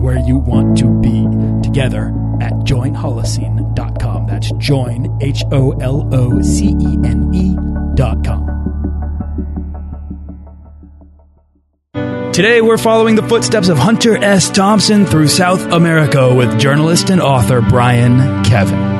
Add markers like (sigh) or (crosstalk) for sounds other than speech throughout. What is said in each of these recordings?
where you want to be together at joinholocene.com. That's join, H O L O C E N E.com. Today, we're following the footsteps of Hunter S. Thompson through South America with journalist and author Brian Kevin.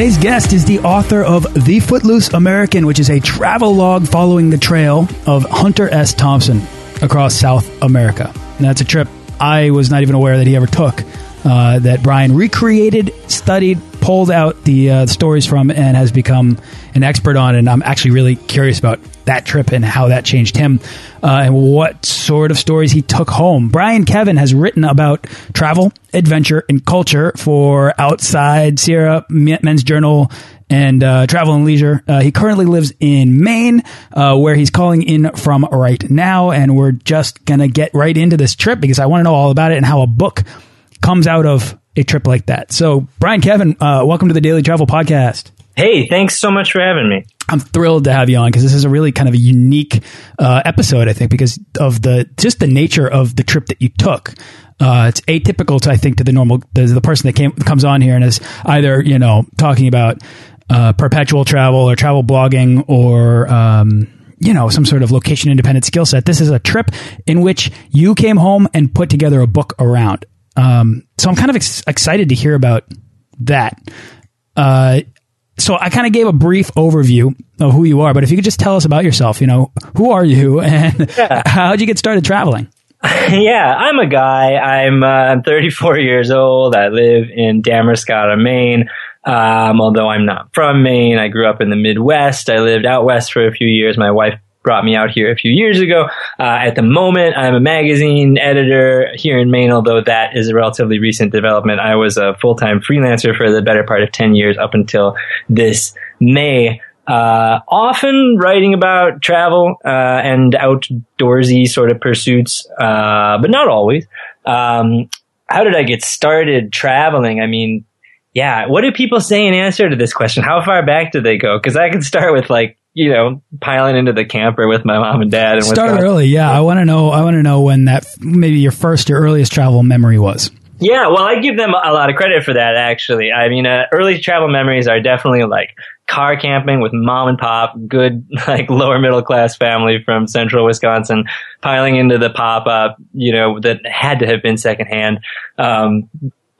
Today's guest is the author of The Footloose American, which is a travel log following the trail of Hunter S. Thompson across South America. And that's a trip I was not even aware that he ever took. Uh, that Brian recreated, studied, pulled out the uh, stories from, and has become an expert on. And I'm actually really curious about that trip and how that changed him uh, and what sort of stories he took home. Brian Kevin has written about travel, adventure, and culture for Outside, Sierra, Men's Journal, and uh, Travel and Leisure. Uh, he currently lives in Maine, uh, where he's calling in from right now. And we're just going to get right into this trip because I want to know all about it and how a book comes out of a trip like that. So, Brian Kevin, uh, welcome to the Daily Travel Podcast. Hey, thanks so much for having me. I'm thrilled to have you on because this is a really kind of a unique uh, episode, I think, because of the just the nature of the trip that you took. Uh, it's atypical to I think to the normal the, the person that came comes on here and is either you know talking about uh, perpetual travel or travel blogging or um, you know some sort of location independent skill set. This is a trip in which you came home and put together a book around. Um, so I'm kind of ex excited to hear about that. Uh, so I kind of gave a brief overview of who you are, but if you could just tell us about yourself, you know, who are you (laughs) and yeah. how did you get started traveling? (laughs) yeah, I'm a guy. I'm uh, I'm 34 years old. I live in Damariscotta, Maine. Um, although I'm not from Maine, I grew up in the Midwest. I lived out west for a few years. My wife brought me out here a few years ago. Uh, at the moment, I'm a magazine editor here in Maine, although that is a relatively recent development. I was a full time freelancer for the better part of 10 years up until this May. Uh, often writing about travel uh, and outdoorsy sort of pursuits, uh, but not always. Um, how did I get started traveling? I mean, yeah, what do people say in answer to this question? How far back do they go? Because I can start with like you know, piling into the camper with my mom and dad. And Start early, yeah. I want to know. I want to know when that maybe your first your earliest travel memory was. Yeah, well, I give them a lot of credit for that. Actually, I mean, uh, early travel memories are definitely like car camping with mom and pop, good (laughs) like lower middle class family from central Wisconsin, piling into the pop up, you know, that had to have been secondhand. Um,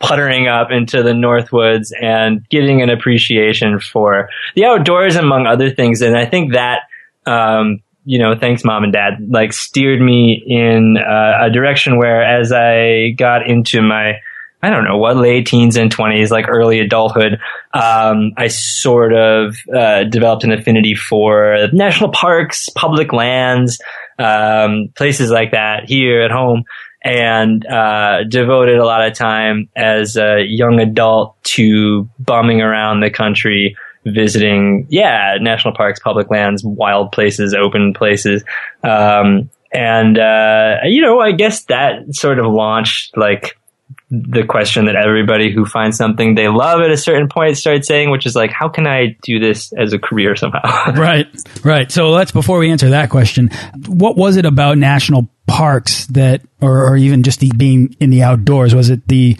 puttering up into the Northwoods and getting an appreciation for the outdoors, among other things. And I think that, um, you know, thanks mom and dad, like steered me in uh, a direction where as I got into my, I don't know what late teens and twenties, like early adulthood, um, I sort of uh, developed an affinity for national parks, public lands, um, places like that here at home and uh, devoted a lot of time as a young adult to bumming around the country, visiting, yeah, national parks, public lands, wild places, open places. Um, and uh, you know, I guess that sort of launched like the question that everybody who finds something they love at a certain point starts saying, which is like, how can I do this as a career somehow? (laughs) right, right. So let's before we answer that question, what was it about national parks that, or, or even just the being in the outdoors? Was it the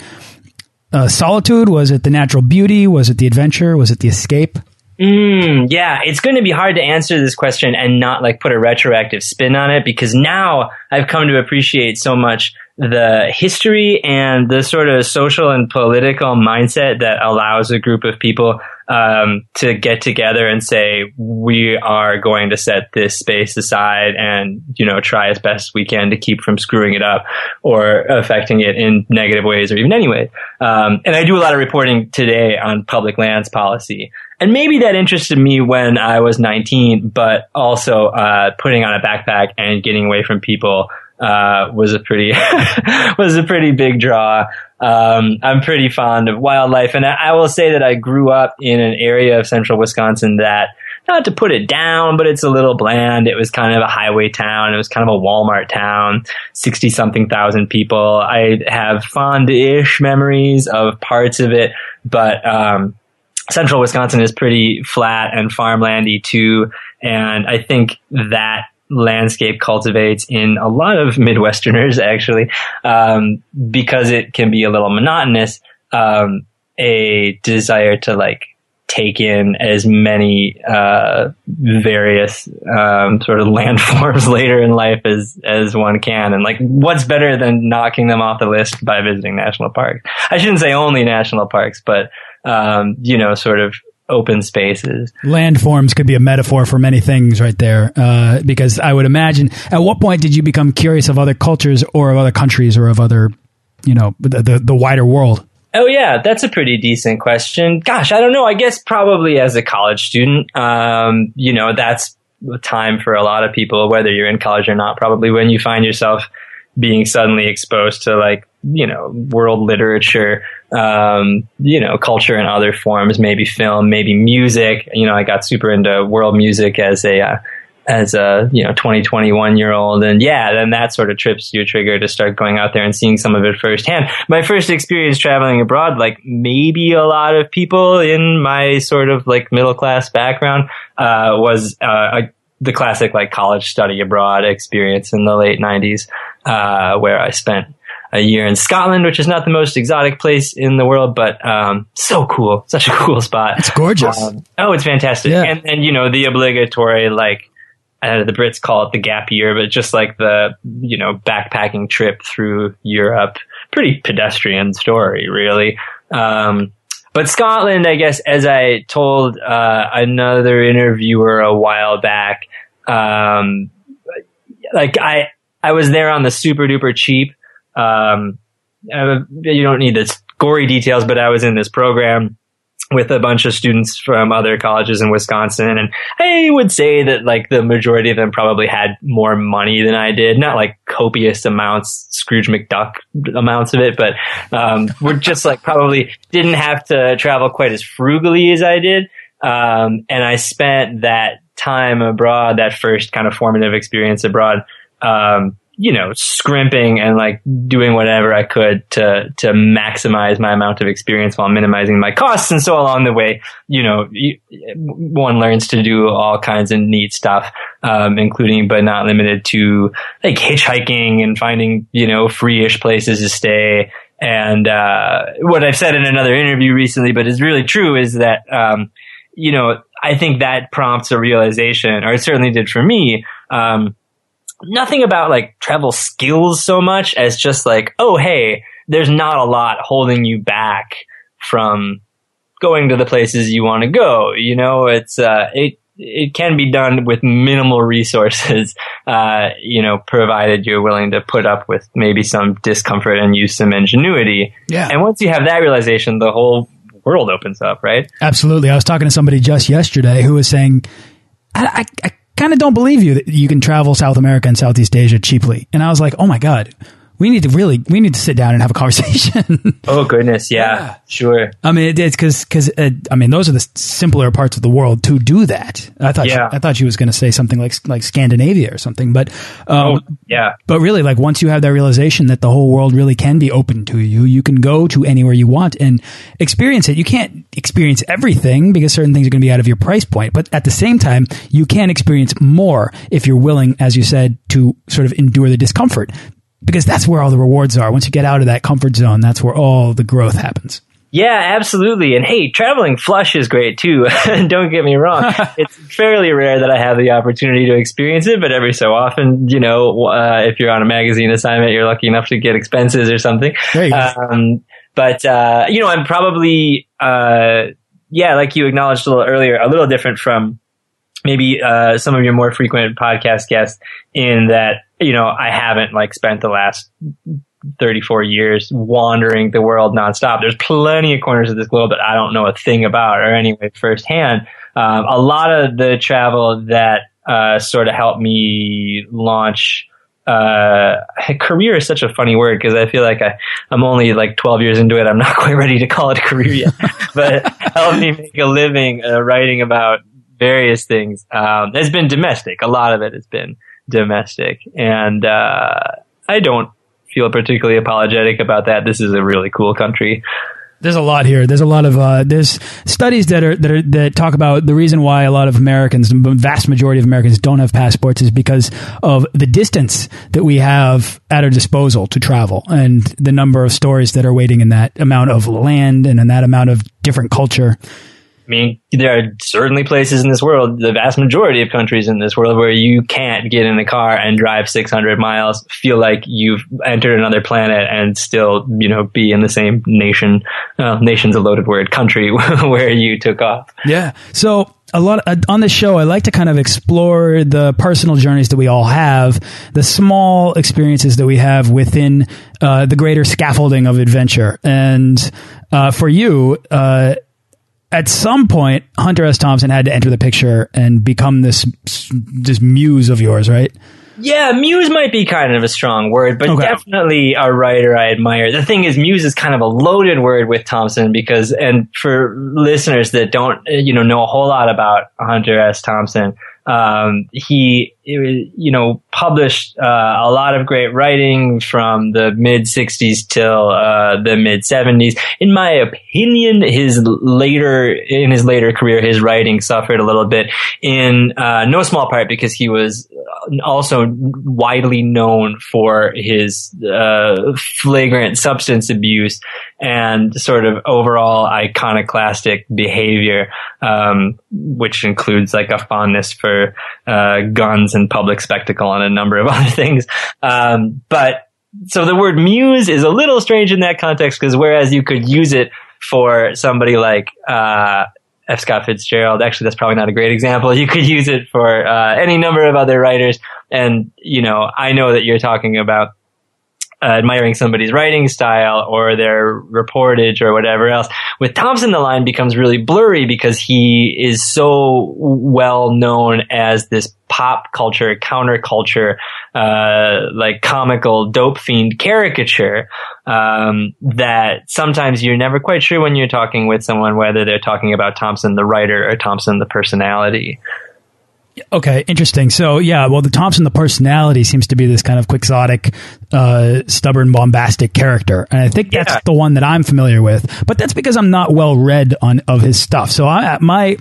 uh, solitude? Was it the natural beauty? Was it the adventure? Was it the escape? Mm, yeah, it's going to be hard to answer this question and not like put a retroactive spin on it because now I've come to appreciate so much the history and the sort of social and political mindset that allows a group of people um, to get together and say we are going to set this space aside and you know try as best we can to keep from screwing it up or affecting it in negative ways or even any way. Um, and I do a lot of reporting today on public lands policy. And maybe that interested me when I was 19, but also uh, putting on a backpack and getting away from people uh, was a pretty (laughs) was a pretty big draw. Um, I'm pretty fond of wildlife, and I, I, will say that I grew up in an area of central Wisconsin that, not to put it down, but it's a little bland. It was kind of a highway town. It was kind of a Walmart town, sixty something thousand people. I have fond-ish memories of parts of it, but um, central Wisconsin is pretty flat and farmlandy too, and I think that landscape cultivates in a lot of (laughs) Midwesterners, actually, um, because it can be a little monotonous. Um, a desire to like take in as many uh, various um, sort of (laughs) landforms later in life as as one can, and like what's better than knocking them off the list by visiting national parks? I shouldn't say only national parks, but um, you know, sort of open spaces. Landforms could be a metaphor for many things right there. Uh, because I would imagine, at what point did you become curious of other cultures or of other countries or of other, you know, the, the, the wider world? Oh yeah, that's a pretty decent question. Gosh, I don't know. I guess probably as a college student, um, you know, that's the time for a lot of people, whether you're in college or not, probably when you find yourself being suddenly exposed to like, you know, world literature, um, you know, culture in other forms, maybe film, maybe music. You know, I got super into world music as a, uh, as a, you know, 20, 21 year old. And yeah, then that sort of trips you a trigger to start going out there and seeing some of it firsthand. My first experience traveling abroad, like maybe a lot of people in my sort of like middle class background, uh, was, uh, a, the classic like college study abroad experience in the late 90s, uh, where I spent a year in Scotland, which is not the most exotic place in the world, but um, so cool, such a (laughs) cool spot. It's gorgeous. Um, oh, it's fantastic. Yeah. And and you know the obligatory like uh, the Brits call it the gap year, but just like the you know backpacking trip through Europe, pretty pedestrian story, really. Um, but Scotland, I guess, as I told uh, another interviewer a while back, um, like I I was there on the super duper cheap um, uh, you don't need the gory details, but I was in this program with a bunch of students from other colleges in Wisconsin. And I would say that like the majority of them probably had more money than I did. Not like copious amounts, Scrooge McDuck amounts of it, but, um, we're just like probably didn't have to travel quite as frugally as I did. Um, and I spent that time abroad, that first kind of formative experience abroad, um, you know, scrimping and like doing whatever I could to, to maximize my amount of experience while minimizing my costs. And so along the way, you know, one learns to do all kinds of neat stuff, um, including but not limited to like hitchhiking and finding, you know, free-ish places to stay. And, uh, what I've said in another interview recently, but is really true is that, um, you know, I think that prompts a realization, or it certainly did for me, um, nothing about like travel skills so much as just like, oh, hey, there's not a lot holding you back from going to the places you want to go. You know, it's, uh, it, it can be done with minimal resources, (laughs) uh, you know, provided you're willing to put up with maybe some discomfort and use some ingenuity. Yeah. And once you have that realization, the whole world opens up, right? Absolutely. I was talking to somebody just yesterday who was saying, I, I, I kind of don't believe you that you can travel South America and Southeast Asia cheaply. And I was like, oh my God, we need to really we need to sit down and have a conversation. (laughs) oh goodness, yeah, yeah. sure. I mean, it, it's because because uh, I mean those are the simpler parts of the world to do that. I thought yeah. she, I thought she was going to say something like like Scandinavia or something, but um, oh, yeah. But really, like once you have that realization that the whole world really can be open to you, you can go to anywhere you want and experience it. You can't experience everything because certain things are going to be out of your price point, but at the same time, you can experience more if you're willing, as you said, to sort of endure the discomfort because that's where all the rewards are. Once you get out of that comfort zone, that's where all the growth happens. Yeah, absolutely. And hey, traveling flush is great too. (laughs) Don't get me wrong. (laughs) it's fairly rare that I have the opportunity to experience it, but every so often, you know, uh, if you're on a magazine assignment, you're lucky enough to get expenses or something. Um, but, uh, you know, I'm probably, uh, yeah, like you acknowledged a little earlier, a little different from maybe, uh, some of your more frequent podcast guests in that you know, I haven't like spent the last 34 years wandering the world nonstop. There's plenty of corners of this globe that I don't know a thing about or anyway firsthand. Um, a lot of the travel that uh, sort of helped me launch uh, (laughs) career is such a funny word because I feel like I, I'm only like 12 years into it. I'm not (laughs) quite ready to call it a career yet, (laughs) but helped me make a living uh, writing about various things. Um, it's been domestic. A lot of it has been domestic. And uh, I don't feel particularly apologetic about that. This is a really cool country. There's a lot here. There's a lot of uh, there's studies that are that are that talk about the reason why a lot of Americans, the vast majority of Americans, don't have passports is because of the distance that we have at our disposal to travel, and the number of stories that are waiting in that amount of land and in that amount of different culture. I mean, there are certainly places in this world, the vast majority of countries in this world, where you can't get in a car and drive 600 miles, feel like you've entered another planet and still, you know, be in the same nation. Uh, nation's a loaded word, country (laughs) where you took off. Yeah. So a lot uh, on this show, I like to kind of explore the personal journeys that we all have, the small experiences that we have within uh, the greater scaffolding of adventure. And uh, for you, uh, at some point, Hunter S. Thompson had to enter the picture and become this this muse of yours, right? Yeah, muse might be kind of a strong word, but okay. definitely a writer I admire. The thing is, muse is kind of a loaded word with Thompson because, and for listeners that don't, you know, know a whole lot about Hunter S. Thompson, um, he, you know, published uh, a lot of great writing from the mid 60s till uh, the mid 70s. In my opinion, his later, in his later career, his writing suffered a little bit in uh, no small part because he was also widely known for his uh, flagrant substance abuse and sort of overall iconoclastic behavior, um, which includes like a fondness for uh, guns and public spectacle and a number of (laughs) other things. Um, but so the word muse is a little strange in that context because whereas you could use it for somebody like uh, F. Scott Fitzgerald. Actually, that's probably not a great example. You could use it for uh, any number of other writers. And, you know, I know that you're talking about uh, admiring somebody's writing style or their reportage or whatever else. With Thompson, the line becomes really blurry because he is so well known as this pop culture, counterculture, uh, like comical dope fiend caricature, um, that sometimes you're never quite sure when you're talking with someone whether they're talking about Thompson the writer or Thompson the personality. Okay, interesting. So yeah, well, the Thompson, the personality seems to be this kind of quixotic, uh, stubborn, bombastic character, and I think that's yeah. the one that I'm familiar with. But that's because I'm not well read on of his stuff. So I, my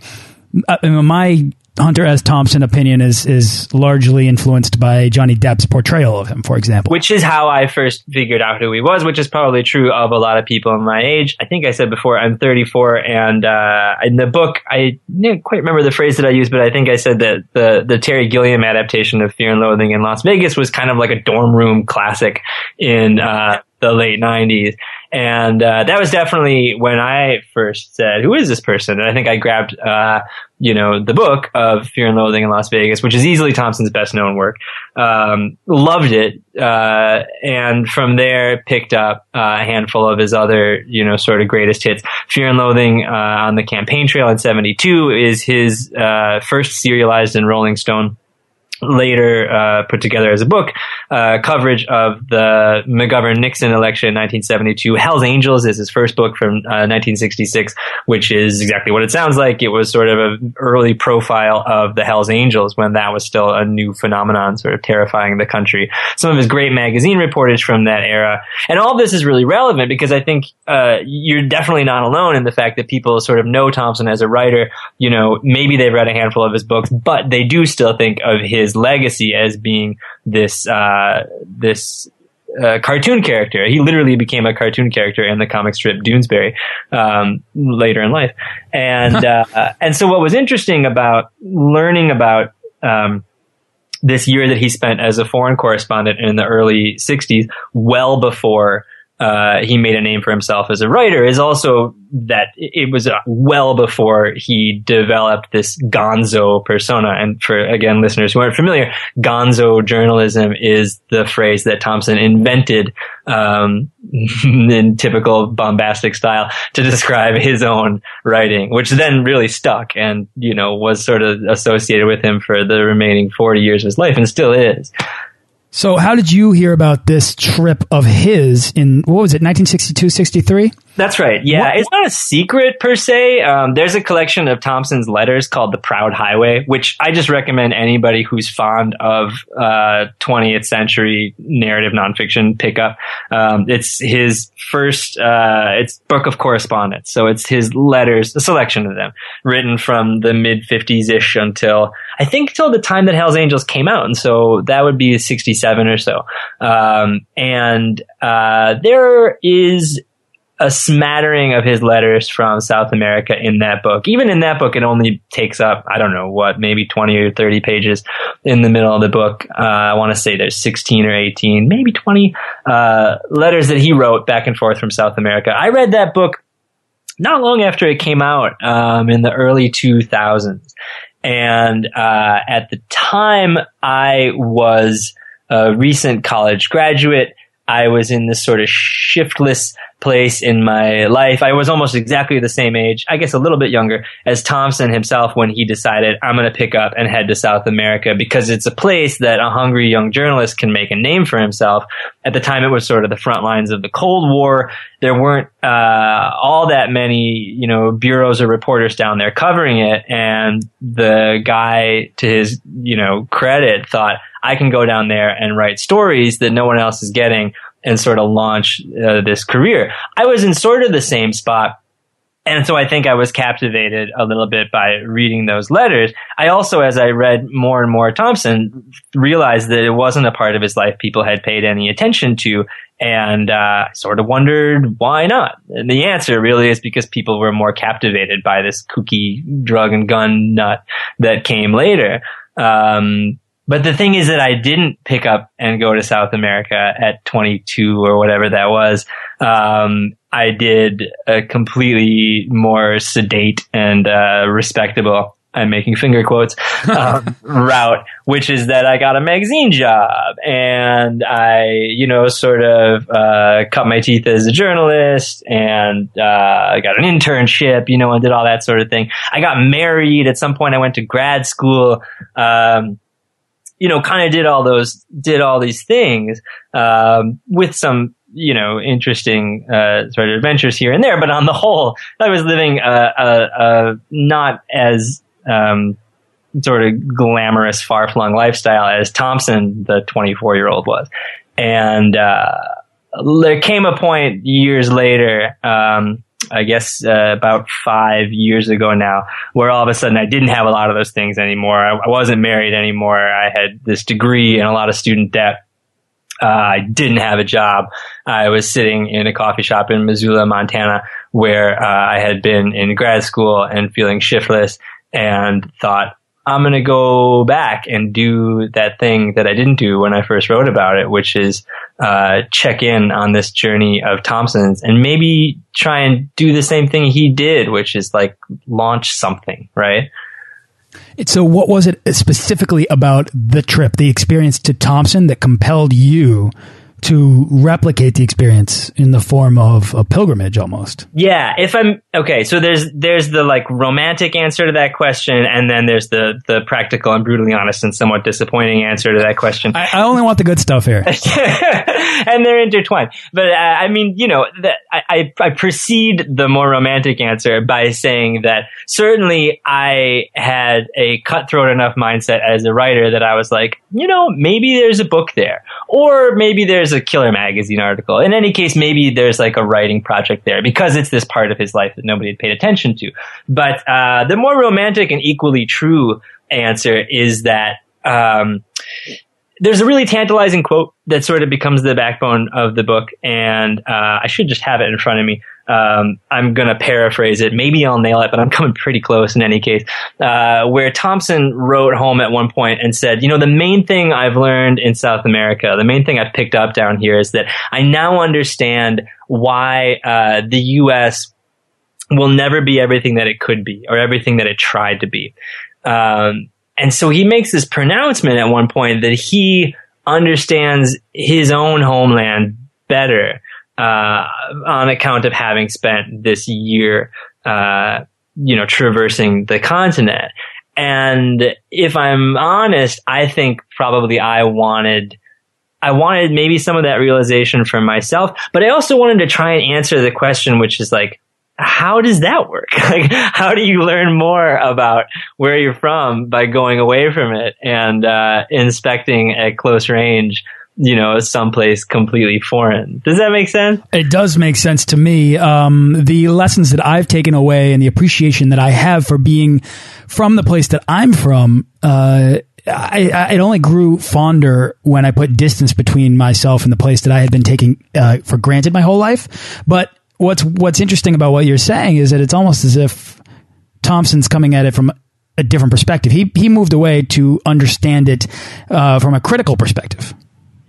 uh, my Hunter S. Thompson opinion is is largely influenced by Johnny Depp's portrayal of him, for example. Which is how I first figured out who he was, which is probably true of a lot of people my age. I think I said before I'm 34, and uh, in the book I didn't quite remember the phrase that I used, but I think I said that the the Terry Gilliam adaptation of Fear and Loathing in Las Vegas was kind of like a dorm room classic in uh, the late 90s. And uh, that was definitely when I first said, "Who is this person?" And I think I grabbed, uh, you know, the book of Fear and Loathing in Las Vegas, which is easily Thompson's best known work. Um, loved it, uh, and from there picked up a handful of his other, you know, sort of greatest hits. Fear and Loathing uh, on the Campaign Trail in '72 is his uh, first serialized in Rolling Stone later uh, put together as a book uh, coverage of the McGovern Nixon election in 1972. Hell's Angels is his first book from uh, 1966, which is exactly what it sounds like. It was sort of an early profile of the Hell's Angels when that was still a new phenomenon, sort of terrifying the country. Some of his great magazine reportage from that era. And all this is really relevant because I think uh, you're definitely not alone in the fact that people sort of know Thompson as a writer. You know, maybe they've read a handful of his books, but they do still think of his legacy as being this uh, this uh, cartoon character. He literally became a cartoon character in the comic strip Doonesbury um, later in life, and uh, and so what was interesting about learning about um, this year that he spent as a foreign correspondent in the early '60s, well before uh, he made a name for himself as a writer is also that it was uh, well before he developed this gonzo persona. And for, again, listeners who aren't familiar, gonzo journalism is the phrase that Thompson invented, um, (laughs) in typical bombastic style to describe his own writing, which then really stuck and, you know, was sort of associated with him for the remaining 40 years of his life and still is. So, how did you hear about this trip of his in what was it, 1962, 63? That's right. Yeah, what? it's not a secret per se. Um, there's a collection of Thompson's letters called "The Proud Highway," which I just recommend anybody who's fond of uh, 20th century narrative nonfiction pick up. Um, it's his first. Uh, it's book of correspondence, so it's his letters, a selection of them, written from the mid 50s ish until I think till the time that Hell's Angels came out, and so that would be 67 or so. Um, and uh, there is a smattering of his letters from South America in that book. Even in that book, it only takes up, I don't know what, maybe 20 or 30 pages in the middle of the book. Uh, I want to say there's 16 or 18, maybe 20, uh, letters that he wrote back and forth from South America. I read that book not long after it came out, um, in the early 2000s. And, uh, at the time I was a recent college graduate. I was in this sort of shiftless place in my life. I was almost exactly the same age, I guess a little bit younger, as Thompson himself when he decided I'm going to pick up and head to South America because it's a place that a hungry young journalist can make a name for himself. At the time, it was sort of the front lines of the Cold War. There weren't uh, all that many, you know, bureaus or reporters down there covering it, and the guy, to his, you know, credit, thought I can go down there and write stories that no one else is getting and sort of launch uh, this career. I was in sort of the same spot. And so I think I was captivated a little bit by reading those letters. I also, as I read more and more Thompson, realized that it wasn't a part of his life people had paid any attention to. And uh, sort of wondered why not. And the answer really is because people were more captivated by this kooky drug and gun nut that came later. Um, but the thing is that I didn't pick up and go to South America at 22 or whatever that was. Um, I did a completely more sedate and uh, respectable. I'm making finger quotes (laughs) um, route, which is that I got a magazine job and I, you know, sort of uh, cut my teeth as a journalist and uh, I got an internship, you know, and did all that sort of thing. I got married at some point. I went to grad school. Um, you know, kind of did all those, did all these things, um, with some, you know, interesting, uh, sort of adventures here and there. But on the whole, I was living a, not as, um, sort of glamorous, far flung lifestyle as Thompson, the 24 year old was. And, uh, there came a point years later, um, I guess uh, about five years ago now, where all of a sudden I didn't have a lot of those things anymore. I, I wasn't married anymore. I had this degree and a lot of student debt. Uh, I didn't have a job. I was sitting in a coffee shop in Missoula, Montana, where uh, I had been in grad school and feeling shiftless and thought, I'm going to go back and do that thing that I didn't do when I first wrote about it, which is uh, check in on this journey of Thompson's and maybe try and do the same thing he did, which is like launch something, right? So, what was it specifically about the trip, the experience to Thompson that compelled you to replicate the experience in the form of a pilgrimage almost. Yeah, if I'm okay, so there's there's the like romantic answer to that question, and then there's the the practical and brutally honest and somewhat disappointing answer to that question. I, I only want the good stuff here, (laughs) and they're intertwined. But uh, I mean, you know, the, I I precede the more romantic answer by saying that certainly I had a cutthroat enough mindset as a writer that I was like, you know, maybe there's a book there, or maybe there's a killer magazine article. In any case, maybe there's like a writing project there because it's this part of his life that nobody had paid attention to. But uh, the more romantic and equally true answer is that um, there's a really tantalizing quote that sort of becomes the backbone of the book, and uh, I should just have it in front of me. Um, I'm going to paraphrase it. Maybe I'll nail it, but I'm (laughs) coming pretty close in any case. Uh, where Thompson wrote home at one point and said, you know, the main thing I've learned in South America, the main thing I've picked up down here is that I now understand why uh, the U.S. will never be everything that it could be or everything that it tried to be. Um, and so he makes this pronouncement at one point that he understands his own homeland better uh, on account of having spent this year, uh, you know, traversing the continent. And if I'm honest, I think probably I wanted, I wanted maybe some of that realization for myself, but I also wanted to try and answer the question, which is like, how does that work? (laughs) Like, how do you learn more about where you're from by going away from it and uh, inspecting at close range you know, someplace completely foreign. Does that make sense? It does make sense to me. Um, the lessons that I've taken away and the appreciation that I have for being from the place that I'm from, uh, I, I, it only grew fonder when I put distance between myself and the place that I had been taking uh, for granted my whole life. But what's what's interesting about what you're saying is that it's almost as if Thompson's coming at it from a different perspective. He he moved away to understand it uh, from a critical perspective.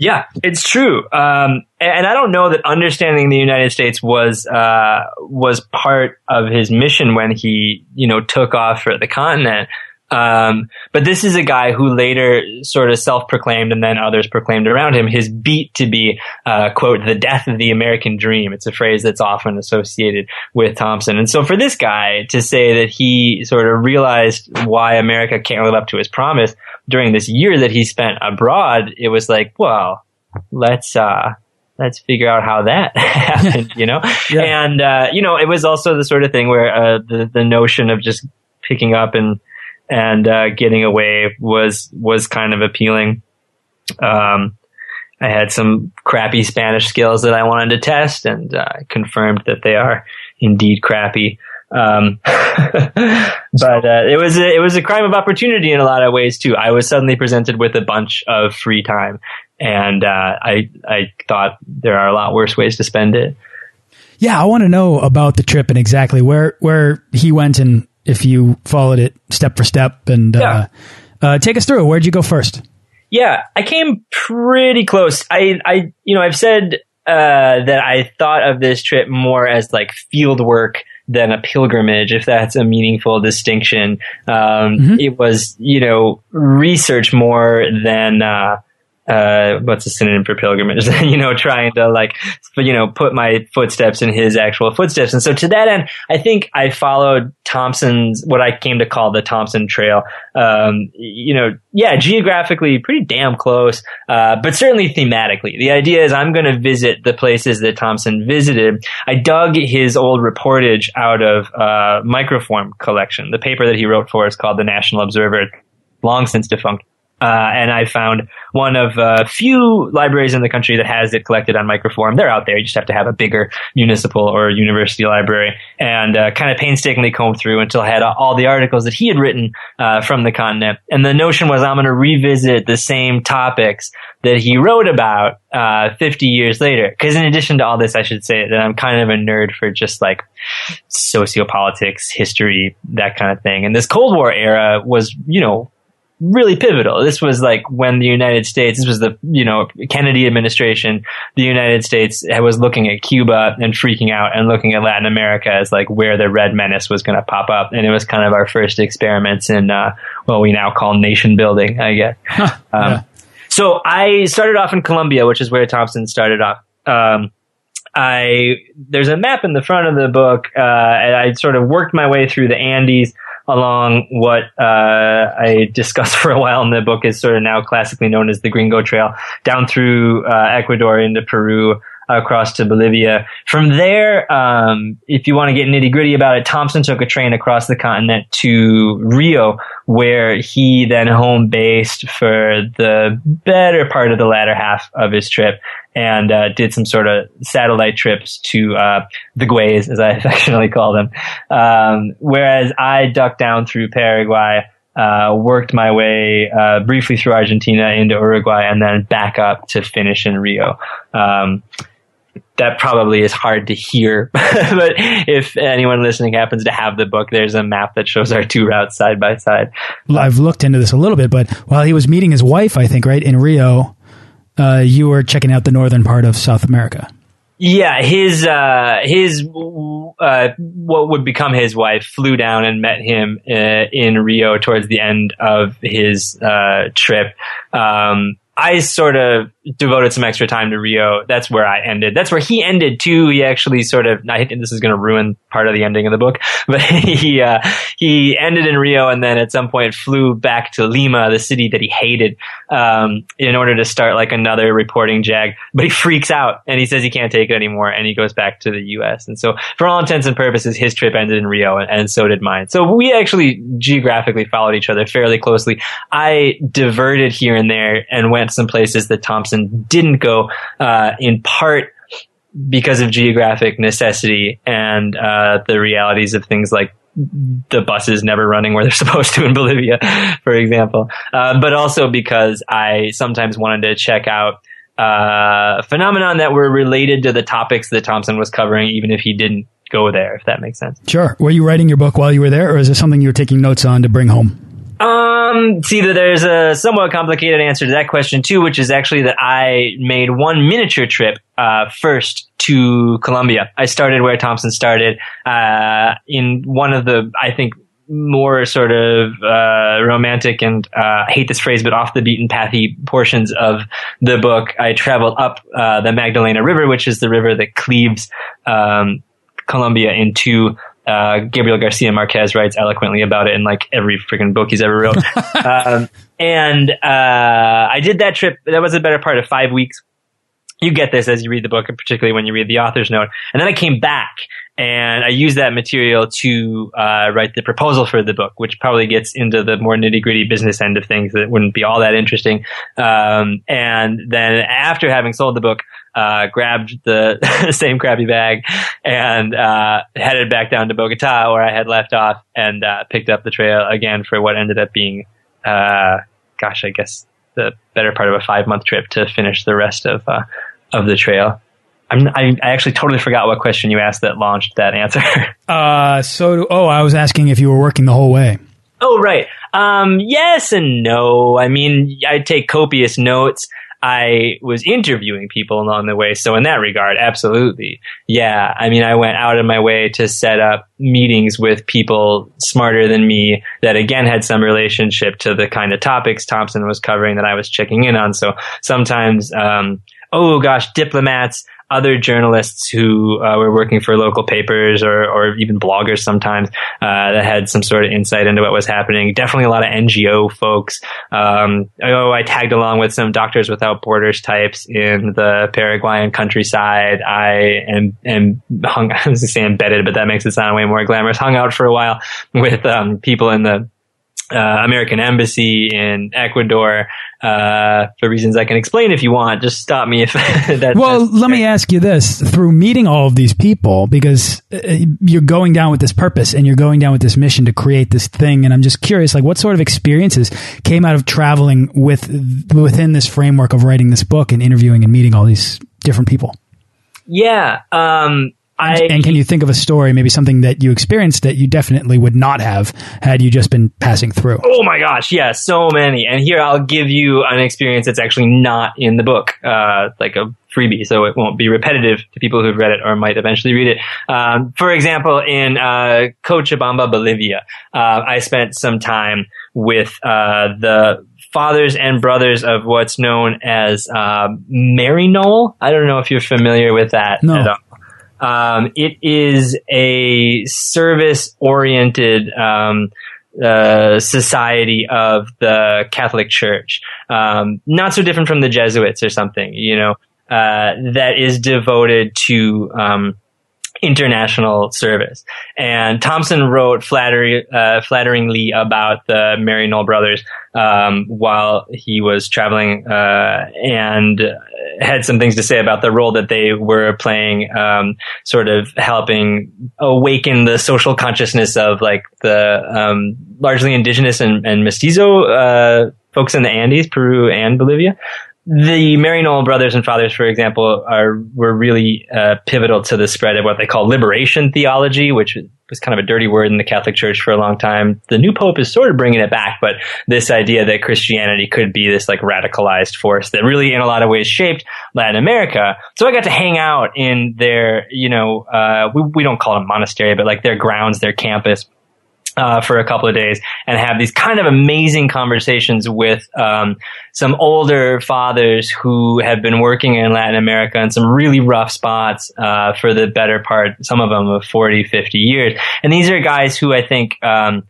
Yeah, it's true. Um, and I don't know that understanding the United States was uh, was part of his mission when he, you know, took off for the continent. Um, but this is a guy who later sort of self-proclaimed and then others proclaimed around him his beat to be, uh, quote, the death of the American dream. It's a phrase that's often associated with Thompson. And so for this guy to say that he sort of realized why America can't live up to his promise during this year that he spent abroad, it was like, well, let's, uh, let's figure out how that (laughs) happened, you know? (laughs) Yeah. And, uh, you know, it was also the sort of thing where, uh, the, the notion of just picking up and, and uh, getting away was was kind of appealing. Um, I had some crappy Spanish skills that I wanted to test, and uh, confirmed that they are indeed crappy. Um, (laughs) but uh, it was a, it was a crime of opportunity in a lot of ways too. I was suddenly presented with a bunch of free time, and uh, I I thought there are a lot worse ways to spend it. Yeah, I want to know about the trip and exactly where where he went and if you followed it step for step and yeah. uh, uh, take us through. Where'd you go first? Yeah, I came pretty close. I, I, you know, I've said uh, that I thought of this trip more as like field work than a pilgrimage, if that's a meaningful distinction. Um, mm -hmm. It was, you know, research more than uh, uh, what's a synonym for pilgrimage? (laughs) you know, trying to like, you know, put my footsteps in his actual footsteps. And so to that end, I think I followed Thompson's, what I came to call the Thompson Trail. Um, you know, yeah, geographically pretty damn close, uh, but certainly thematically. The idea is I'm going to visit the places that Thompson visited. I dug his old reportage out of, uh, Microform collection. The paper that he wrote for is called the National Observer, long since defunct. Uh, and I found one of a few libraries in the country that has it collected on microform. They're out there. You just have to have a bigger municipal or university library and uh, kind of painstakingly combed through until I had all the articles that he had written uh, from the continent. And the notion was I'm going to revisit the same topics that he wrote about uh, 50 years later. Because in addition to all this, I should say that I'm kind of a nerd for just like sociopolitics, history, that kind of thing. And this Cold War era was, you know, really pivotal. This was like when the United States, this was the, you know, Kennedy administration, the United States was looking at Cuba and freaking out and looking at Latin America as like where the red menace was going to pop up. And it was kind of our first experiments in, uh, what we now call nation building, I guess. (laughs) um, So I started off in Colombia, which is where Thompson started off. Um, I there's a map in the front of the book, uh, and I sort of worked my way through the Andes along what uh, I discussed (laughs) for a while in the book is sort of now classically known as the Gringo Trail, down through uh, Ecuador into Peru, across to Bolivia. From there, um, if you want to get nitty gritty about it, Thompson took a train across the continent to Rio, where he then home based for the better part of the latter half of his trip and uh, did some sort of satellite trips to uh, the Guays, as I (laughs) affectionately call them. Um, whereas I ducked down through Paraguay. Uh, worked my way uh, briefly through Argentina into Uruguay and then back up to finish in Rio. Um, that probably is hard to hear. (laughs) but if anyone listening happens to have the book, there's a map that shows our two routes side by side. I've looked into this a little bit, but while he was meeting his wife, I think, right, in Rio, uh, you were checking out the northern part of South America. Yeah, his uh, his uh, what would become his wife flew down and met him uh, in Rio towards the end of his uh, trip. Um, I sort of devoted some extra time to Rio. That's where I ended. That's where he ended too. He actually sort of, I this is going to ruin part of the ending of the book, (laughs) but he, uh, he ended in Rio and then at some point flew back to Lima, the city that he hated, um, in order to start like another reporting jag. But he freaks out and he says he can't take it anymore and he goes back to the U.S. And so for all intents and purposes, his trip ended in Rio and, and so did mine. So we actually geographically followed each other fairly closely. I diverted here and there and went some places that Thompson didn't go, uh, in part because of geographic necessity and uh, the realities of things like the buses never running where they're (laughs) supposed to in Bolivia, for example. Uh, but also because I sometimes wanted to check out uh, phenomenon that were related to the topics that Thompson was covering, even if he didn't go there, if that makes sense. Sure. Were you writing your book while you were there, or is it something you were taking notes on to bring home? Um, see that there's a somewhat complicated answer to that question too, which is actually that I made one miniature trip uh, first to Colombia. I started where Thompson started uh, in one of the I think more sort of uh, romantic and uh, hate this phrase, but off the beaten pathy portions of the book. I traveled up uh, the Magdalena River, which is the river that cleaves um, Colombia into uh, Gabriel Garcia Marquez writes eloquently about it in like every freaking book he's ever wrote. (laughs) um, and uh, I did that trip. That was a better part of five weeks. You get this as you read the book, and particularly when you read the author's note. And then I came back and I used that material to uh, write the proposal for the book, which probably gets into the more nitty gritty business end of things that wouldn't be all that interesting. Um, and then after having sold the book, uh, grabbed the (laughs) same crappy bag and uh, headed back down to Bogota where I had left off and uh, picked up the trail again for what ended up being, uh, gosh, I guess the better part of a five month trip to finish the rest of uh, of the trail. I'm, I, I actually totally forgot what question you asked that launched that answer. (laughs) uh, so, do, oh, I was asking if you were working the whole way. Oh, right. Um, yes and no. I mean, I take copious notes. I was interviewing people along the way. So in that regard, absolutely. Yeah. I mean, I went out of my way to set up meetings with people smarter than me that again had some relationship to the kind of topics Thompson was covering that I was checking in on. So sometimes, um, oh gosh, diplomats, other journalists who uh, were working for local papers or, or even bloggers sometimes uh, that had some sort of insight into what was happening. Definitely a lot of NGO folks. Um, oh, I tagged along with some Doctors Without Borders types in the Paraguayan countryside. I am, am hung, (laughs) I was going to say embedded, but that makes it sound way more glamorous. Hung out for a while (laughs) with um, people in the uh, American embassy in Ecuador uh, for reasons I can explain if you want. Just stop me if (laughs) that. Well, let me ask you this: through meeting all of these people, because uh, you're going down with this purpose and you're going down with this mission to create this thing, and I'm just curious, like, what sort of experiences came out of traveling with within this framework of writing this book and interviewing and meeting all these different people? Yeah. Um, I, and can you think of a story, maybe something that you experienced that you definitely would not have had you just been passing through? Oh my gosh, yeah, so many. And here I'll give you an experience that's actually not in the book, uh, like a freebie, so it won't be repetitive to people who've read it or might eventually read it. Um, for example, in uh, Cochabamba, Bolivia, uh, I spent some time with uh, the fathers and brothers of what's known as uh, Maryknoll. I don't know if you're familiar with that no. Um, it is a service oriented um, uh, society of the Catholic Church. Um, not so different from the Jesuits or something, you know, uh, that is devoted to um, international service. And Thompson wrote flattery, uh, flatteringly about the Maryknoll brothers um, while he was traveling uh, and had some things to say about the role that they were playing, um, sort of helping awaken the social consciousness of like the um, largely indigenous and, and mestizo uh, folks in the Andes, Peru and Bolivia the Maryknoll brothers and fathers, for example, are were really uh, pivotal to the spread of what they call liberation theology, which was kind of a dirty word in the Catholic Church for a long time. The new pope is sort of bringing it back, but this idea that Christianity could be this like radicalized force that really, in a lot of ways, shaped Latin America. So I got to hang out in their, you know, uh, we, we don't call it a monastery, but like their grounds, their campus uh, for a couple of days and have these kind of amazing conversations with um, some older fathers who have been working in Latin America in some really rough spots uh, for the better part, some of them of 40, 50 years. And these are guys who I think um,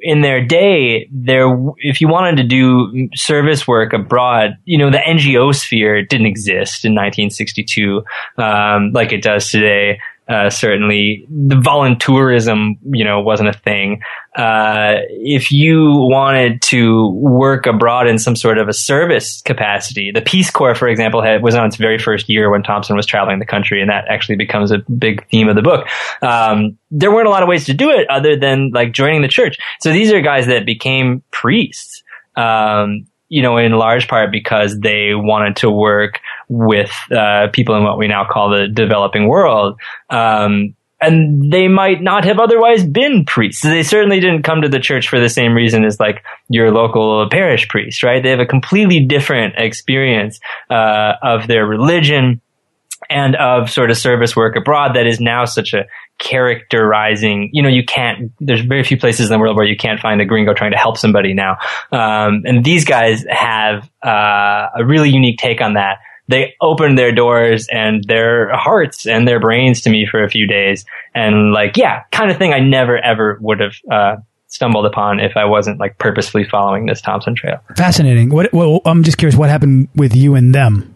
in their day, there, if you wanted to do service work abroad, you know, the NGO sphere didn't exist in 1962 um, like it does today. Uh, certainly, the voluntourism, you know, wasn't a thing. Uh, if you wanted to work abroad in some sort of a service capacity, the Peace Corps, for example, had, was on its very first year when Thompson was traveling the country, and that actually becomes a big theme of the book. Um, there weren't a lot of ways to do it other than like joining the church. So these are guys that became priests. Um, you know, in large part because they wanted to work with uh, people in what we now call the developing world. Um, and they might not have otherwise been priests. They certainly didn't come to the church for the same reason as like your local parish priest, right? They have a completely different experience uh, of their religion and of sort of service work abroad that is now such a characterizing, you know, you can't, there's very few places in the world where you can't find a gringo trying to help somebody now. Um, and these guys have, uh, a really unique take on that. They opened their doors and their hearts and their brains to me for a few days. And like, yeah, kind of thing I never ever would have, uh, stumbled upon if I wasn't like purposefully following this Thompson trail. Fascinating. What, well, I'm just curious what happened with you and them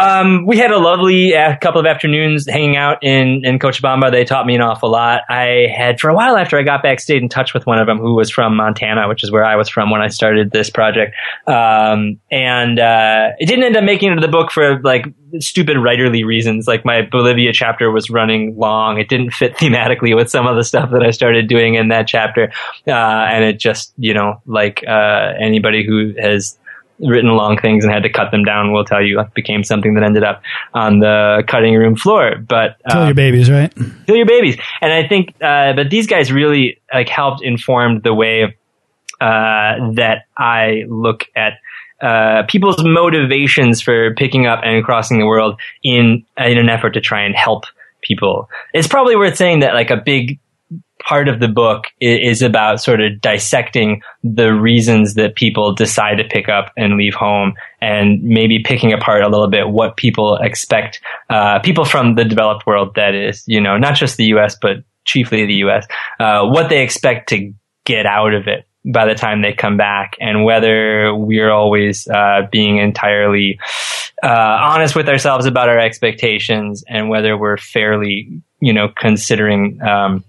um, we had a lovely uh, couple of afternoons hanging out in, in Cochabamba. They taught me an awful lot. I had, for a while after I got back, stayed in touch with one of them who was from Montana, which is where I was from when I started this project. Um, and, uh, it didn't end up making it into the book for like stupid writerly reasons. Like my Bolivia chapter was running long. It didn't fit (laughs) thematically with some of the stuff that I started doing in that chapter. Uh, and it just, you know, like, uh, anybody who has written long things and had to cut them down we'll tell you became something that ended up on the cutting room floor. But uh, kill your babies, right? Kill your babies, and I think, uh, but these guys really like helped inform the way uh, that I look at. Uh, people's motivations for picking up and crossing the world in in an effort to try and help people. It's probably worth saying that like a big part of the book is about sort of dissecting the reasons that people decide to pick up and leave home and maybe picking apart a little bit what people expect, uh, people from the developed world, that is, you know, not just the U.S., but chiefly the U.S., uh, what they expect to get out of it by the time they come back and whether we're always uh, being entirely uh, honest with ourselves about our expectations and whether we're fairly you know considering um,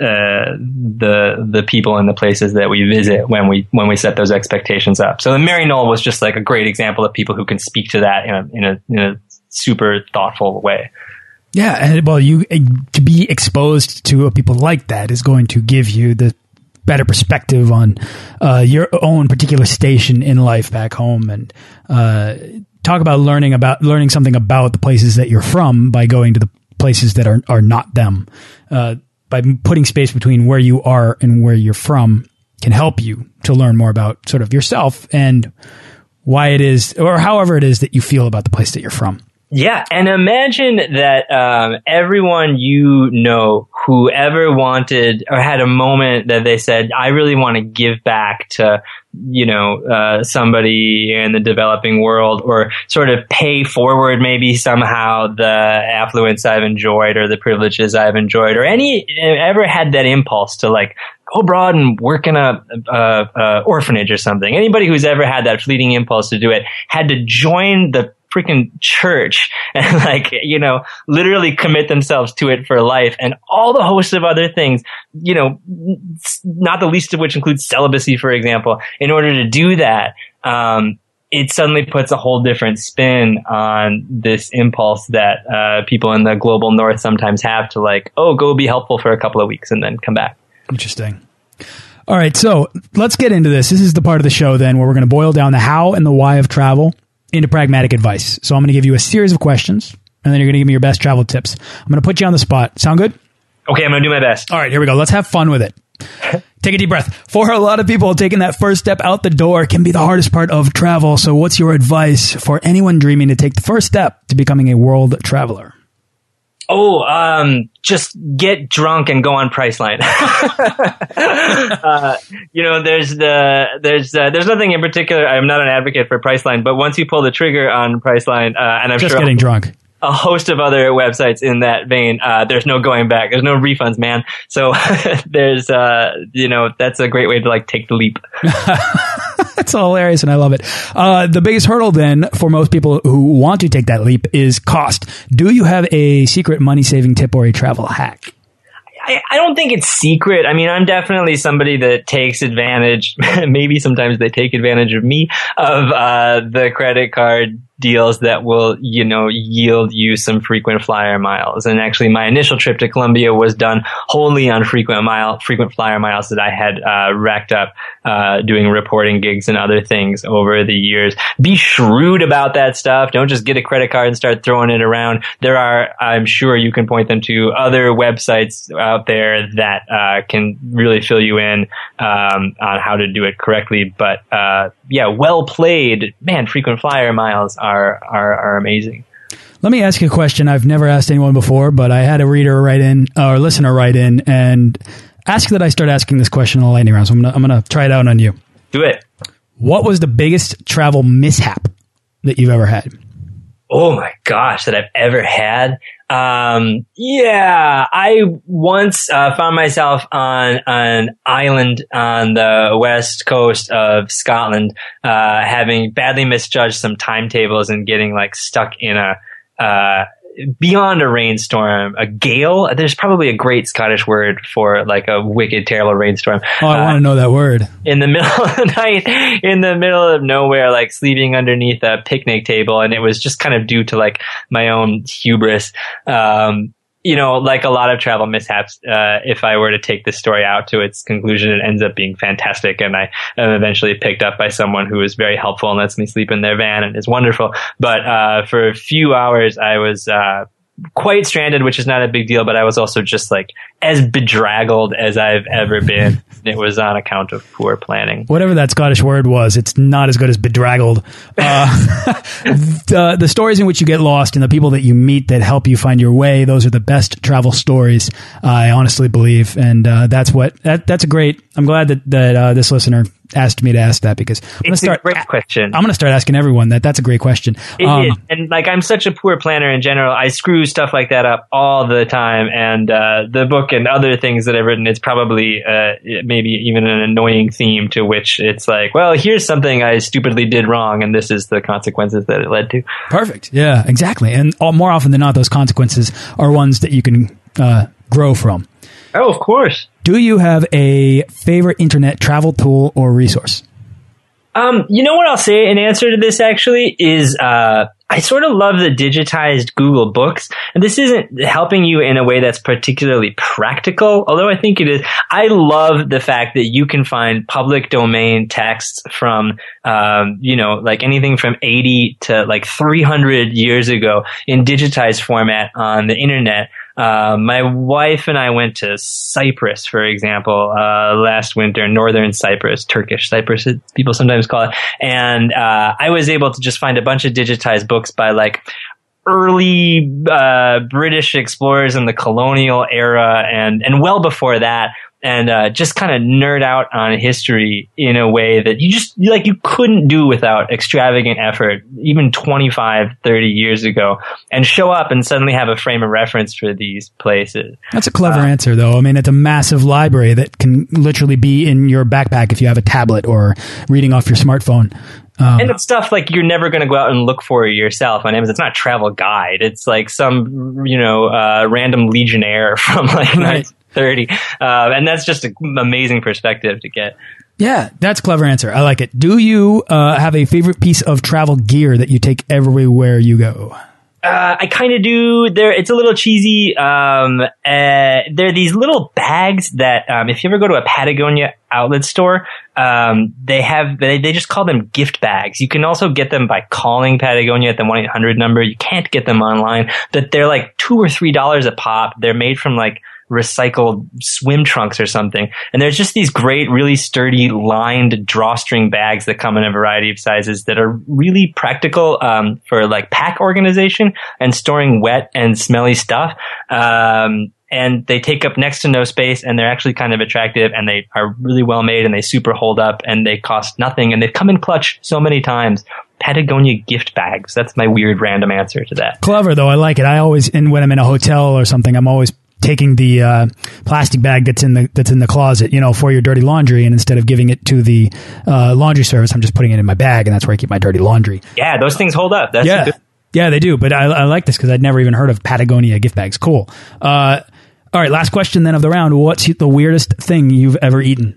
the the people and the places that we visit when we when we set those expectations up. So the Maryknoll was just like a great example of people who can speak to that in a in a, in a super thoughtful way. Yeah, and well, you to be exposed to people like that is going to give you the better perspective on uh, your own particular station in life back home, and uh, talk about learning about learning something about the places that you're from by going to the places that are are not them. Uh, by putting space between where you are and where you're from can help you to learn more about sort of yourself and why it is, or however it is that you feel about the place that you're from. Yeah, and imagine that um, everyone you know, whoever wanted or had a moment that they said, "I really want to give back to." You know uh, somebody in the developing world or sort of pay forward maybe somehow the affluence I've enjoyed or the privileges I've enjoyed or any ever had that impulse to like go abroad and work in a, a, a orphanage or something. Anybody who's ever had that fleeting impulse to do it had to join the freaking church (laughs) and like, you know, literally commit themselves to it for life and all the host of other things, you know, not the least of which includes celibacy, for example. In order to do that, um, it suddenly puts a whole different spin on this impulse that uh, people in the global north sometimes have to like, oh, go be helpful for a couple of weeks and then come back. Interesting. All right, so let's get into this. This is the part of the show then where we're going to boil down the how and the why of travel into pragmatic advice. So I'm going to give you a series of questions, and then you're going to give me your best travel tips. I'm going to put you on the spot. Sound good? Okay, I'm going to do my best. All right, here we go. Let's have fun with it. (laughs) Take a deep breath. For a lot of people, taking that first step out the door can be the hardest part of travel. So, what's your advice for anyone dreaming to take the first step to becoming a world traveler? Oh, um, just get drunk and go on Priceline. (laughs) uh, you know, there's the there's uh, there's nothing in particular. I'm not an advocate for Priceline, but once you pull the trigger on Priceline, uh, and I'm just sure getting drunk a host of other websites in that vein. Uh, there's no going back. There's no refunds, man. So (laughs) there's, uh, you know, that's a great way to like take the leap. (laughs) that's hilarious, and I love it. Uh, the biggest hurdle then for most people who want to take that leap is cost. Do you have a secret money saving tip or a travel hack? I, I don't think it's secret. I mean, I'm definitely somebody that takes advantage. (laughs) maybe sometimes they take advantage of me of uh, the credit card deals that will, you know, yield you some frequent flyer miles. And actually, my initial trip to Colombia was done wholly on frequent mile, frequent flyer miles that I had uh, racked up uh, doing reporting gigs and other things over the years. Be shrewd about that stuff. Don't just get a credit card and start throwing it around. There are, I'm sure, you can point them to other websites out there that uh, can really fill you in um, on how to do it correctly. But uh, yeah, well played, man. Frequent flyer miles are are are, amazing. Let me ask you a question I've never asked anyone before, but I had a reader write in or listener write in and ask that I start asking this question in the lightning round. So I'm gonna, I'm gonna try it out on you. Do it. What was the biggest travel mishap that you've ever had? Oh my gosh, that I've ever had. Um, yeah, I once uh, found myself on an island on the west coast of Scotland, uh, having badly misjudged some timetables and getting like stuck in a uh, beyond a rainstorm, a gale. There's probably a great Scottish word for like a wicked, terrible rainstorm. Oh, I uh, want to know that word. In the (laughs) middle of the night, in the middle of nowhere, like sleeping underneath a picnic table, and it was just kind of due to like my own hubris. Um, you know, like a lot of travel mishaps, uh, if I were to take this story out to its conclusion, it ends up being fantastic. And I am eventually picked up by someone who is very helpful and lets me sleep in their van and is wonderful. But, uh, for a few hours, I was, uh, quite stranded, which is not a big deal, but I was also just like as bedraggled as I've ever been. It was on account of poor planning. Whatever that Scottish word was, it's not as good as bedraggled. Uh, (laughs) the, the stories in which you get lost and the people that you meet that help you find your way, those are the best travel stories, I honestly believe. And uh, that's what, that, that's a great, I'm glad that, that uh, this listener asked me to ask that because I'm going to start. great question. I'm going to start asking everyone that. That's a great question. It um, is. and like I'm such a poor planner in general. I screw stuff like that up all the time, and uh, the book and other things that I've written, it's probably uh, maybe even an annoying theme to which it's like, well, here's something I stupidly did wrong, and this is the consequences that it led to. Perfect. Yeah, exactly. And all, more often than not, those consequences are ones that you can uh, grow from. Oh, of course. Do you have a favorite internet travel tool or resource? Um, you know what I'll say in answer to this actually is uh, I sort of love the digitized Google Books, and this isn't helping you in a way that's particularly practical, although I think it is. I love the fact that you can find public domain texts from, um, you know, like anything from 80 to like 300 years ago in digitized format on the internet Uh, my wife and I went to Cyprus, for example, uh, last winter, northern Cyprus, Turkish Cyprus, people sometimes call it. And uh, I was able to just find a bunch of digitized books by like early uh, British explorers in the colonial era and and well before that and uh, just kind of nerd out on history in a way that you just like you couldn't do without extravagant effort even 25 30 years ago and show up and suddenly have a frame of reference for these places that's a clever uh, answer though i mean it's a massive library that can literally be in your backpack if you have a tablet or reading off your smartphone um, and it's stuff like you're never going to go out and look for yourself on Amazon. It's not a travel guide. It's like some, you know, uh, random legionnaire (laughs) from like right. 30. Uh, and that's just an amazing perspective to get. Yeah, that's clever answer. I like it. Do you uh, have a favorite piece of travel gear that you take everywhere you go? Uh, I kind of do. There, it's a little cheesy. Um, uh, there are these little bags that, um, if you ever go to a Patagonia outlet store, um, they have they, they just call them gift bags. You can also get them by calling Patagonia at the one eight hundred number. You can't get them online. But they're like two or three dollars a pop. They're made from like recycled swim trunks or something. And there's just these great, really sturdy lined drawstring bags that come in a variety of sizes that are really practical um, for like pack organization and storing wet and smelly stuff. Um, and they take up next to no space and they're actually kind of attractive and they are really well made and they super hold up and they cost nothing and they've come in clutch so many times. Patagonia gift bags. That's my weird random answer to that. Clever though. I like it. I always, in, when I'm in a hotel or something, I'm always taking the uh, plastic bag that's in the that's in the closet, you know, for your dirty laundry, and instead of giving it to the uh, laundry service, I'm just putting it in my bag, and that's where I keep my dirty laundry. Yeah, those things hold up. That's yeah, yeah, they do. But I, I like this because I'd never even heard of Patagonia gift bags. Cool. Uh, all right, last question then of the round. What's the weirdest thing you've ever eaten?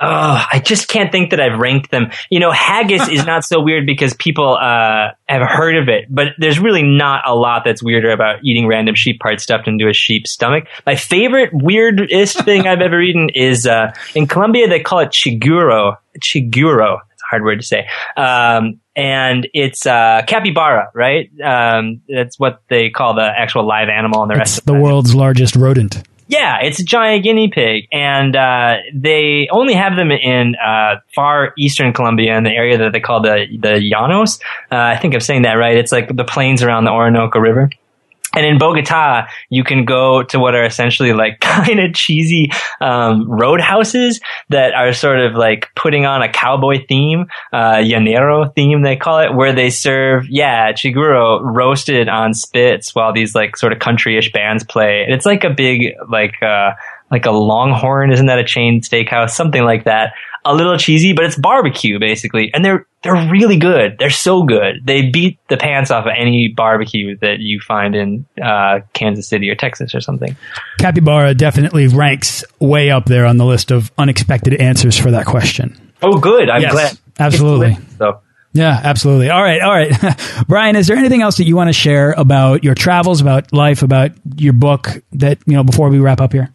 Oh, I just can't think that I've ranked them. You know, haggis is not so weird because people uh, have heard of it, but there's really not a lot that's weirder about eating random sheep parts stuffed into a sheep's stomach. My favorite weirdest thing I've ever eaten is uh, in Colombia they call it chigüiro. Chigüiro. It's a hard word to say. Um, and it's uh, capybara, right? Um, that's what they call the actual live animal in the rest. It's the world's largest rodent. Yeah, it's a giant guinea pig, and uh, they only have them in uh, far eastern Colombia in the area that they call the the Llanos. Uh, I think I'm saying that right. It's like the plains around the Orinoco River. And in Bogota, you can go to what are essentially like (laughs) kind of cheesy um, roadhouses that are sort of like putting on a cowboy theme, uh, llanero theme they call it, where they serve yeah chigüiro roasted on spits while these like sort of countryish bands play. And it's like a big like uh, like a Longhorn, isn't that a chain steakhouse? Something like that a little cheesy, but it's barbecue basically, and they're they're really good. They're so good. They beat the pants off of any barbecue that you find in uh, Kansas City or Texas or something. Capybara definitely ranks way up there on the list of unexpected answers for that question. Oh, good. I'm yes, glad. Absolutely. So. Yeah, absolutely. All right, all right. (laughs) Brian, is there anything else that you want to share about your travels, about life, about your book that, you know, before we wrap up here?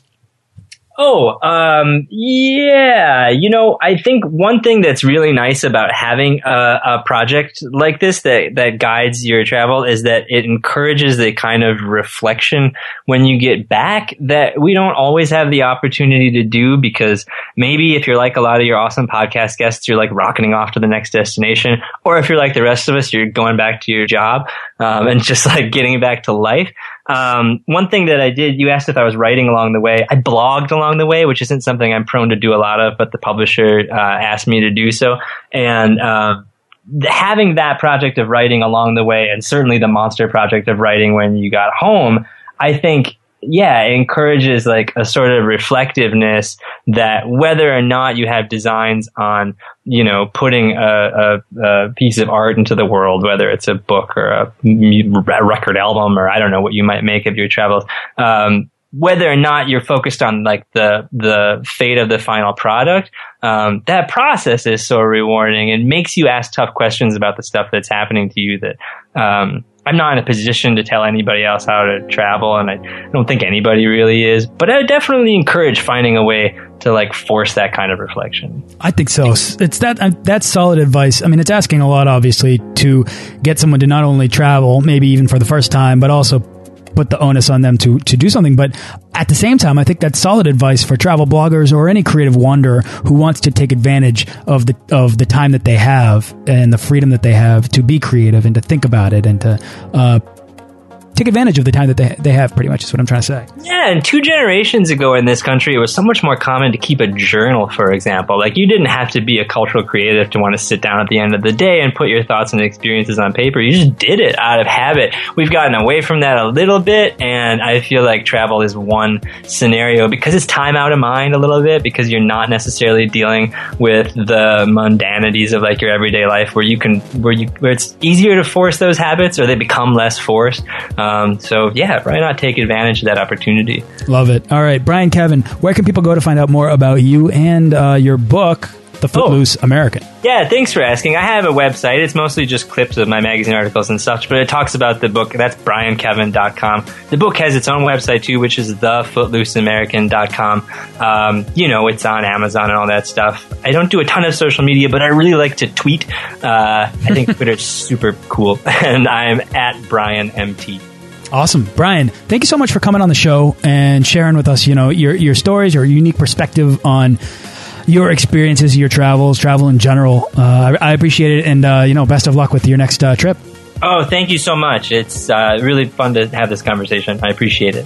Oh, um, yeah. You know, I think one thing that's really nice about having a, a, project like this that, that guides your travel is that it encourages the kind of reflection when you get back that we don't always have the opportunity to do because maybe if you're like a lot of your awesome podcast guests, you're like rocketing off to the next destination. Or if you're like the rest of us, you're going back to your job, um, and just like getting back to life. Um, one thing that I did, you asked if I was writing along the way. I blogged along the way, which isn't something I'm prone to do a lot of, but the publisher uh, asked me to do so. And um, having that project of writing along the way, and certainly the monster project of writing when you got home, I think yeah, it encourages like a sort of reflectiveness that whether or not you have designs on, you know, putting a, a, a, piece of art into the world, whether it's a book or a record album or I don't know what you might make of your travels, um, whether or not you're focused on like the the fate of the final product, um, that process is so rewarding and makes you ask tough questions about the stuff that's happening to you that um, I'm not in a position to tell anybody else how to travel, and I don't think anybody really is. But I definitely encourage finding a way to like force that kind of reflection. I think so. It's that uh, that's solid advice. I mean, it's asking a lot, obviously, to get someone to not only travel, maybe even for the first time, but also put the onus on them to to do something. But at the same time, I think that's solid advice for travel bloggers or any creative wanderer who wants to take advantage of the of the time that they have and the freedom that they have to be creative and to think about it and to uh, take advantage of the time that they, they have, pretty much, is what I'm trying to say. Yeah, and two generations ago in this country, it was so much more common to keep a journal, for example. Like, you didn't have to be a cultural creative to want to sit down at the end of the day and put your thoughts and experiences on paper. You just did it out of habit. We've gotten away from that a little bit, and I feel like travel is one scenario because it's time out of mind a little bit, because you're not necessarily dealing with the mundanities of like your everyday life where you can, where you, where it's easier to force those habits or they become less forced. Um, um, so yeah, why not take advantage of that opportunity? Love it. All right, Brian Kevin, where can people go to find out more about you and uh, your book? The Footloose oh. American. Yeah, thanks for asking. I have a website. It's mostly just clips of my magazine articles and such, but it talks about the book. That's briankevin.com. The book has its own website too, which is thefootlooseamerican.com. Um, you know, it's on Amazon and all that stuff. I don't do a ton of social media, but I really like to tweet. Uh, I think (laughs) Twitter's super cool, (laughs) and I'm at Brian MT. Awesome, Brian. Thank you so much for coming on the show and sharing with us. You know your your stories, your unique perspective on your experiences, your travels, travel in general. Uh, I, appreciate it, and uh, you know, best of luck with your next uh, trip. Oh, thank you so much. It's uh, really fun to have this conversation. I appreciate it.